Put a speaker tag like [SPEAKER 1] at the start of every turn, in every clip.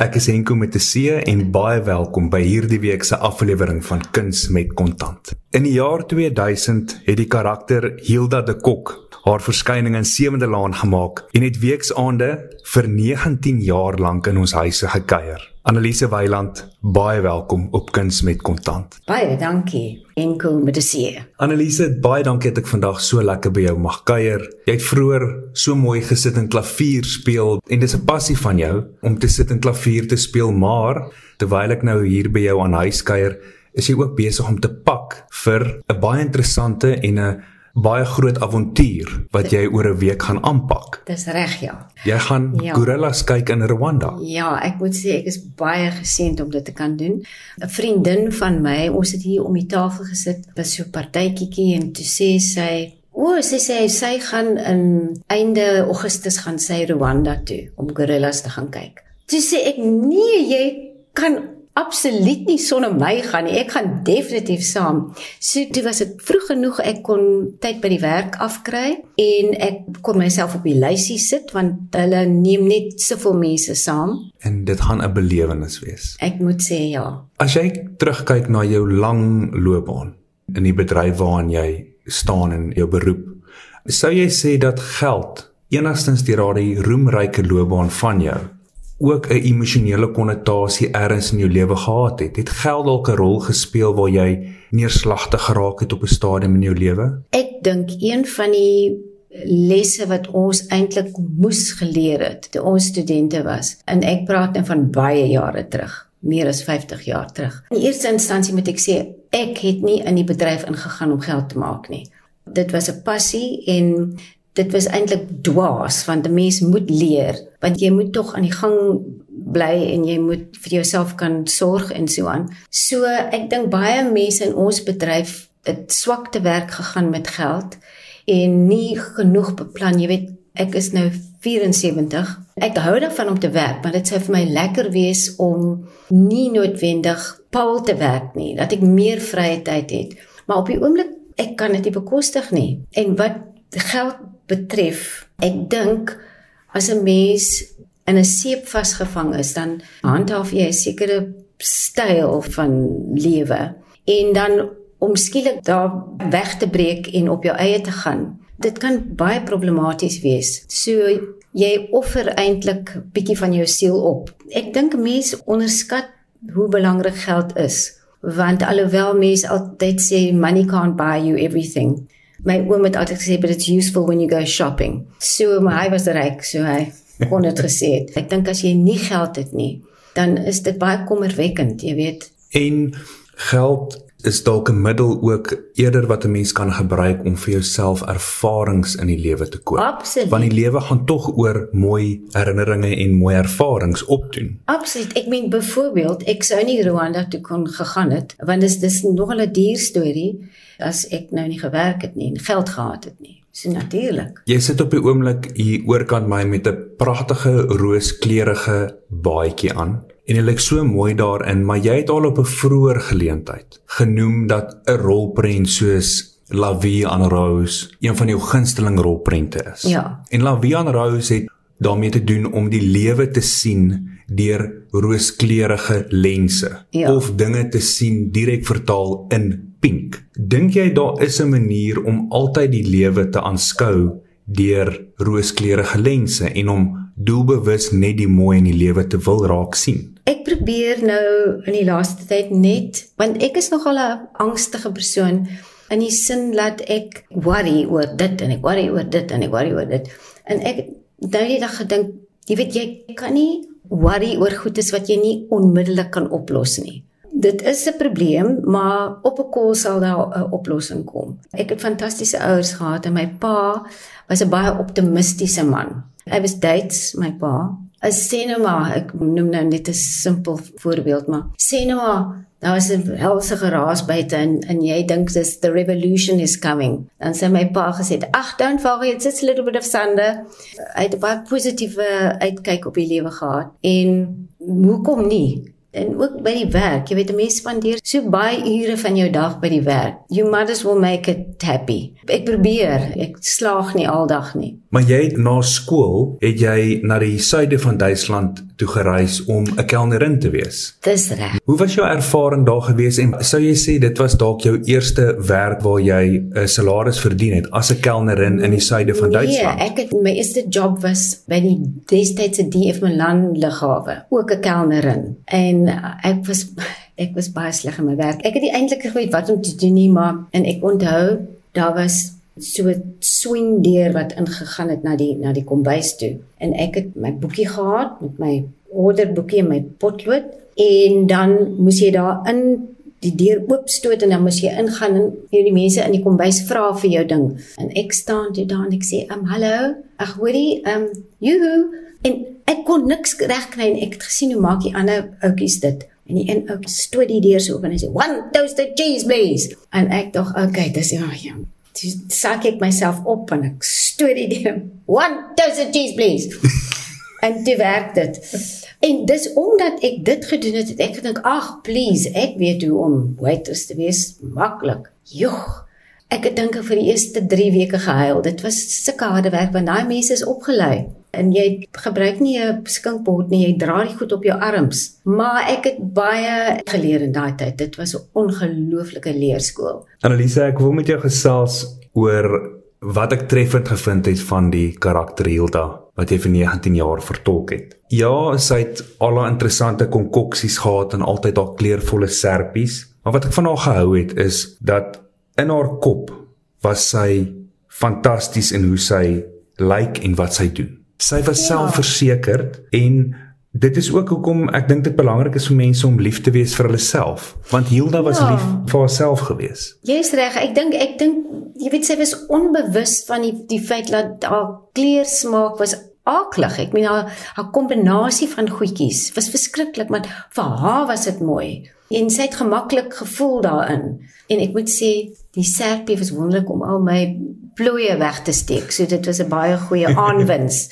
[SPEAKER 1] Ek is Henko met 'n C en baie welkom by hierdie week se aflewering van Kuns met Kontant. In die jaar 2000 het die karakter Hilda de Kok haar verskyning in Sewende Laan gemaak en het weeksaande vir 19 jaar lank in ons huise gekuier. Annelise Weiland, baie welkom op Kuns met Kontant.
[SPEAKER 2] Baie dankie. Enkel met die see.
[SPEAKER 1] Annelise, baie dankie dat ek vandag so lekker by jou mag kuier. Jy het vroeër so mooi gesit en klavier speel en dis 'n passie van jou om te sit en klavier te speel, maar terwyl ek nou hier by jou aan huis kuier, is jy ook besig om te pak vir 'n baie interessante en 'n baie groot avontuur wat jy oor 'n week gaan aanpak.
[SPEAKER 2] Dis reg, ja.
[SPEAKER 1] Jy gaan
[SPEAKER 2] Ja.
[SPEAKER 1] gorillas kyk in Rwanda.
[SPEAKER 2] Ja, ek moet sê ek is baie geseënd om dit te kan doen. 'n Vriendin van my, ons het hier om die tafel gesit, was so 'n partytjie en toe sê sy O, sy sê sy gaan in einde Augustus gaan sy Rwanda toe om gorillas te gaan kyk. Toe sê ek nee, jy kan absoluut nie sonder my gaan nie. Ek gaan definitief saam. So toe was dit vroeg genoeg ek kon tyd by die werk afkry en ek kon myself op die lysie sit want hulle neem net soveel mense saam.
[SPEAKER 1] En dit gaan 'n belewenis wees.
[SPEAKER 2] Ek moet sê ja.
[SPEAKER 1] As jy terugkyk na jou lang loopbaan in die bedryf waarin jy staan in jou beroep, sou jy sê dat geld enigstens deur daardie roemryke loopbaan van jou ook 'n emosionele konnotasie ergens in jou lewe gehad het? Het geld dalk 'n rol gespeel waar jy neerslagtig geraak het op 'n stadium in jou lewe?
[SPEAKER 2] Ek dink een van die lesse wat ons eintlik moes geleer het toe ons studente was en ek praat nou van baie jare terug meer as 50 jaar terug. In eerste instansie moet ek sê ek het nie in die bedryf ingegaan om geld te maak nie. Dit was 'n passie en dit was eintlik dwaas want 'n mens moet leer want jy moet tog aan die gang bly en jy moet vir jouself kan sorg en so aan. So ek dink baie mense in ons bedryf het swak te werk gegaan met geld en nie genoeg beplan. Jy weet, ek is nou 74. Ek hou daarvan om te werk, maar dit sou vir my lekker wees om nie noodwendig paal te werk nie, dat ek meer vrye tyd het. Maar op die oomblik ek kan dit nie bekostig nie. En wat geld betref, ek dink as 'n mens in 'n seep vasgevang is, dan handhaaf jy 'n sekere styl van lewe en dan om skielik daar weg te breek en op jou eie te gaan. Dit kan baie problematies wees. So jy offer eintlik bietjie van jou siel op. Ek dink mense onderskat hoe belangrik geld is, want alhoewel mense altyd sê money can't buy you everything. My oom het altyd gesê but it's useful when you go shopping. So maar hy was ryk, so hy kon dit gesê het. Ek dink as jy nie geld het nie, dan is dit baie kommerwekkend, jy weet.
[SPEAKER 1] En geld is dalk 'n middel ook eerder wat 'n mens kan gebruik om vir jouself ervarings in die lewe te koop.
[SPEAKER 2] Absoluut.
[SPEAKER 1] Want die lewe gaan tog oor mooi herinneringe en mooi ervarings opdoen.
[SPEAKER 2] Absoluut. Ek meen byvoorbeeld, ek sou nie Rwanda toe kon gegaan het want dit is dis nog 'n duur storie as ek nou nie gewerk het nie en geld gehad het nie. So natuurlik.
[SPEAKER 1] Jy sit op die oomblik hier oorkant my met 'n pragtige rooskleurige baadjie aan en dit lyk so mooi daarin, maar jy het al op 'n vroeër geleentheid genoem dat 'n rolprent soos La Vie en Rose een van jou gunsteling rolprente is.
[SPEAKER 2] Ja.
[SPEAKER 1] En La Vie en Rose het daarmee te doen om die lewe te sien deur rooskleurige lense
[SPEAKER 2] Ja.
[SPEAKER 1] of dinge te sien direk vertaal in pink. Dink jy daar is 'n manier om altyd die lewe te aanskou deur rooskleurige lense en om doelbewus net die mooi in die lewe te wil raak sien?
[SPEAKER 2] Ek probeer nou in die laaste tyd net want ek is nogal 'n angstige persoon in die sin dat ek worry oor dit en ek worry oor dit en ek worry oor dit. En ek nou die dag gedink, jy weet jy kan nie worry oor goedes wat jy nie onmiddellik kan oplos nie. Dit is 'n probleem, maar op 'n kol sal daar 'n oplossing kom. Ek het fantastiese ouers gehad en my pa was 'n baie optimistiese man. Hy was Duits, my pa. Nou maar, ek noem nou net 'n simpel voorbeeld, maar maar daar was 'n helse geraas buite en en jy dink dis the revolution is coming. Dan sê my pa gesê, "Ag, don't worry, it's just a little bit of thunder." Hy het 'n baie positiewe uitkyk op die lewe gehad. En hoekom nie? En ook by die werk, jy weet 'n mens spandeer so baie ure van jou dag by die werk. You might as well make it happy. Ek probeer, ek slaag nie aldag nie.
[SPEAKER 1] Maar jy het na skool het jy na die suide van Duitsland toe gereis om 'n kelnerin te wees.
[SPEAKER 2] Dis reg.
[SPEAKER 1] Hoe was jou ervaring daar gewees en sou jy sê dit was dalk jou eerste werk waar jy 'n salaris verdien het as 'n kelnerin in die suide van Duitsland?
[SPEAKER 2] Nee, ek het my eerste job was by die destydse DF Milan lughawe, ook 'n kelnerin. En ek was ek was baie sleg in my werk. Ek het nie eintlik geweet wat om te doen nie, maar en ek onthou daar was so swing deur wat ingegaan het na die na die kombuis toe. En ek het my boekie gehad met my orderboekie en my potlood en dan moes jy daar in die deur oopstoot en dan moes jy ingaan en jy die mense in die kombuis vra vir jou ding. En ek staan toe daar en ek sê um hallo ag hoorie um joho en ek kon niks regkry en ek het gesien hoe maak die ander ouppies dit. En die een ou stoot die deur so oop en hy sê one toasted cheese please. En ek dog okay dis ja ja Toe sak ek myself op en ek stoot die deur. One dozen cheese please. en dit werk dit. En dis omdat ek dit gedoen het, het ek gedink, "Ag, please, ek weet hoe om waiters te wees maklik." Jogg. Ek het dink vir die eerste 3 weke gehuil. Dit was sulke harde werk want daai mense is opgelei en jy gebruik nie 'n skinkbord nie, jy dra dit goed op jou arms. Maar ek het baie geleer in daai tyd. Dit was 'n ongelooflike leerskool.
[SPEAKER 1] Annelise, ek wil met jou gesels oor wat ek treffend gevind het van die karakter Hilda wat jy vir 19 jaar vertolk het. Ja, sy het al haar interessante konkoksies gehad en altyd haar kleurvolle serpies, maar wat ek van haar gehou het is dat in haar kop was sy fantasties in hoe sy lyk en wat sy doen. Sy was ja. selfversekerd en dit is ook hoekom ek dink dit belangrik is vir mense om lief te wees vir hulle self, want Hilda was ja. lief vir haarself gewees.
[SPEAKER 2] Jy's reg. Ek dink ek dink jy weet sy was onbewus van die die feit dat haar kleursmaak was aaklig. Ek meen haar haar kombinasie van goedjies was verskriklik, maar vir haar was dit mooi. En sy het gemaklik gevoel daarin. En ek moet sê die serpie was wonderlik om al my plooie weg te steek. So dit was 'n baie goeie aanwins.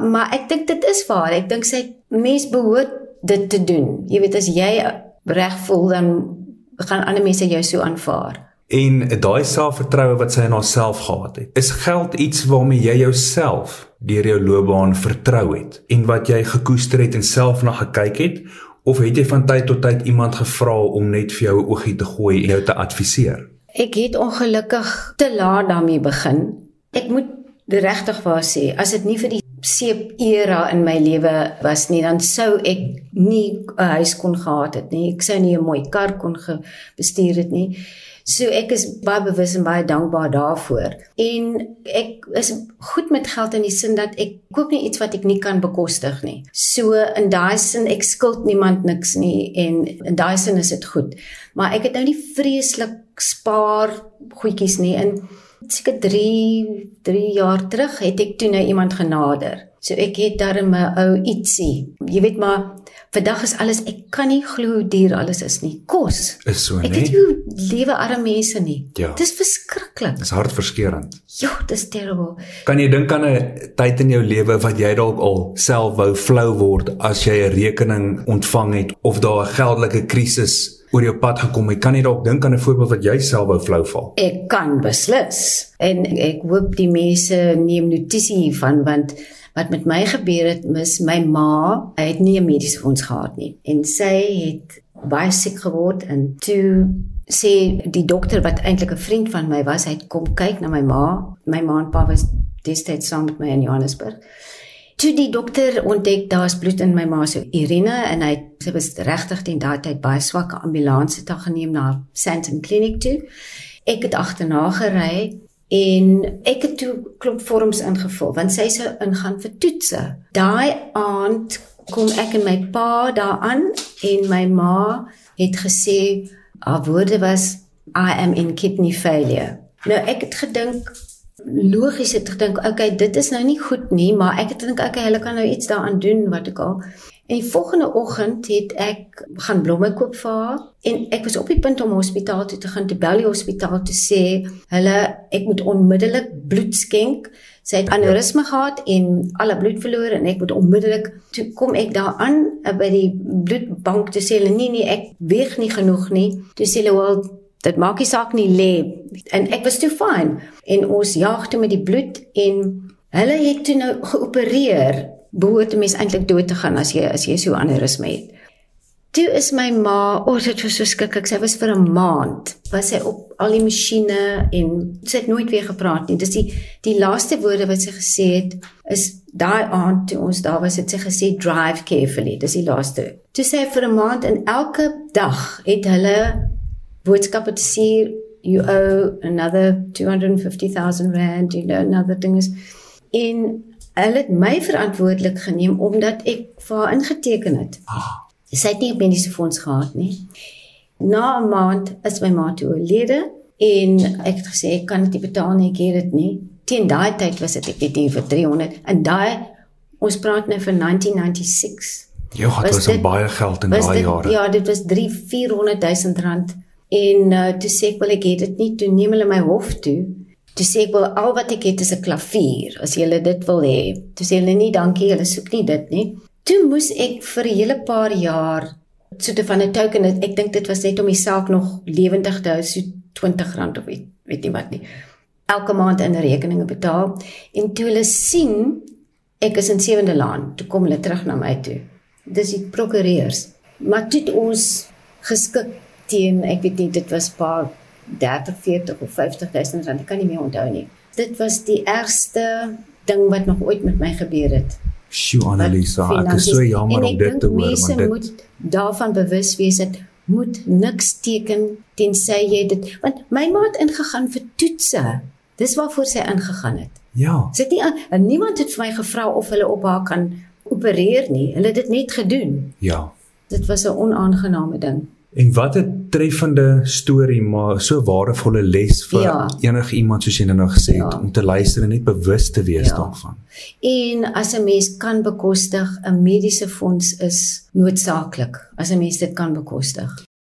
[SPEAKER 2] maar ek dink dit is waar. Ek dink sy mens behoort dit te doen. Jy weet as jy reg voel dan gaan ander mense jou so aanvaar.
[SPEAKER 1] En daai selfvertroue wat sy in haarself gehad het, is geld iets waarmee jy jouself deur jou loopbaan vertrou het en wat jy gekoester het en self na gekyk het of het jy van tyd tot tyd iemand gevra om net vir jou 'n oogie te gooi en jou te adviseer?
[SPEAKER 2] Ek het ongelukkig te laat daarmee begin. Ek moet regtig waar sê, as dit nie vir die seep era in my lewe was nie, dan sou ek nie 'n huis kon gehad het nie. Ek sou nie 'n mooi kar kon bestuur het nie. So ek is baie bewus en baie dankbaar daarvoor. En ek is goed met geld in die sin dat ek koop nie iets wat ek nie kan bekostig nie. So in daai sin ek skuld niemand niks nie en in daai sin is dit goed. Maar ek het nou nie vreeslik spaar goedjies nie in seker 3 3 jaar terug het ek toe nou iemand genader. So ek het daar 'n ou ietsie. Jy weet maar Vandag is alles ek kan nie glo hoe duur alles is nie. Kos.
[SPEAKER 1] Is so
[SPEAKER 2] nie.
[SPEAKER 1] Ek
[SPEAKER 2] weet hoe lewe arme mense nie.
[SPEAKER 1] Ja.
[SPEAKER 2] Dis verskriklik.
[SPEAKER 1] Dis hartverskeurende.
[SPEAKER 2] Ja, dis terrible.
[SPEAKER 1] Kan jy dink aan 'n tyd in jou lewe wat jy dalk al self wou flou word as jy 'n rekening ontvang het of daar 'n geldelike krisis oor jou pad gekom het? Kan jy dalk dink aan 'n voorbeeld wat jy self wou flou val?
[SPEAKER 2] Ek kan beslis. En ek hoop die mense neem notisie hiervan want wat met my gebeur het, mis my ma, hy het nie 'n mediese fonds gehad nie en sy het baie siek geword en toe sê die dokter wat eintlik 'n vriend van my was, hy het kom kyk na my ma. My ma en pa was destyds saam met my in Johannesburg. Toe die dokter ontdek daar's bloed in my ma se urine en hy sy was regtig teen daai tyd baie swak ambulans het haar geneem na Sandton Clinic toe. Ek het agterna gery en ek het toe klop vorms ingevul want sy sou ingaan vir toetse. Daai aand kom ek en my pa daaraan en my ma het gesê haar woorde was I am in kidney failure. Nou ek het gedink logies het gedink okay dit is nou nie goed nie maar ek het gedink okay hulle kan nou iets daaraan doen wat ek al En die volgende oggend het ek gaan blomme koop vir haar en ek was op die punt om hospitaal toe te gaan te bel die hospitaal te sê hulle ek moet onmiddellik bloed skenk. Sy het aneurisme gehad en alle bloed verloor en ek moet onmiddellik toe kom ek daaraan eh, by die bloedbank te sê hulle nee nee ek weeg nie genoeg nie. Toe sê hulle wel dit maak nie saak nie lê en ek was toe fyn en ons jaag toe met die bloed en hulle het toe nou geopereer behoort 'n mens eintlik dood te gaan as jy as jy so aneurisme het. Toe is my ma, o, oh, dit was so skrikkelik. Sy was vir 'n maand, was sy op al die masjiene en sy het nooit weer gepraat nie. Dis die die laaste woorde wat sy gesê het is daai aand toe ons daar was, het sy gesê drive carefully. Dis die laaste. Toe sê vir 'n maand en elke dag het hulle boodskappe te stuur you owe another 250,000 rand, you know, another thing is in hulle het my verantwoordelik geneem omdat ek vir haar ingeteken het. Sy het nie 'n mediese fonds gehad nie. Na 'n maand is my ma toe oorlede en ek het gesê ek kan dit nie betaal nie, ek het dit nie. Teen daai tyd was dit ek het hier vir 300 en daai ons praat nou van 1996.
[SPEAKER 1] Ja, dit was, was baie geld in daai jare.
[SPEAKER 2] Ja, dit was 3 400 000 rand En uh, toe sê ek wel ek het dit nie toe neem hulle my hof toe. Toe sê ek wel al wat ek het is 'n klavier as jy dit wil hê. Toe sê hulle nie dankie, hulle soek nie dit nie. Toe moes ek vir 'n hele paar jaar soete van 'n token ek dink dit was net om die saak nog lewendig te hou so R20 of weet, weet nie wat nie. Elke maand in rekeninge betaal en toe hulle sien ek is in sewende laan, toe kom hulle terug na my toe. Dis die prokureurs. Maar dit ons geskik teen ek weet nie dit was paar 30 40 of 50000 rand ek kan nie meer onthou nie. Dit was die ergste ding wat nog ooit met my gebeur het.
[SPEAKER 1] Sjoe Annelisa ek is so jammer om dit te hoor
[SPEAKER 2] maar dit moet daarvan bewus wees dat moet niks teken tensy jy dit want my ma het ingegaan vir toetse. Dis waarvoor sy ingegaan het.
[SPEAKER 1] Ja.
[SPEAKER 2] Sy het nie en niemand het vir my gevra of hulle op haar kan opereer nie. Hulle het dit net gedoen.
[SPEAKER 1] Ja.
[SPEAKER 2] Dit was 'n onaangename ding
[SPEAKER 1] En wat 'n treffende storie, maar so waardevolle les vir ja. enige iemand soos jy nou gesê het ja. om te luister en net bewus te wees ja. daarvan.
[SPEAKER 2] En as 'n mens kan bekostig, 'n mediese fonds is noodsaaklik as 'n mens dit kan bekostig.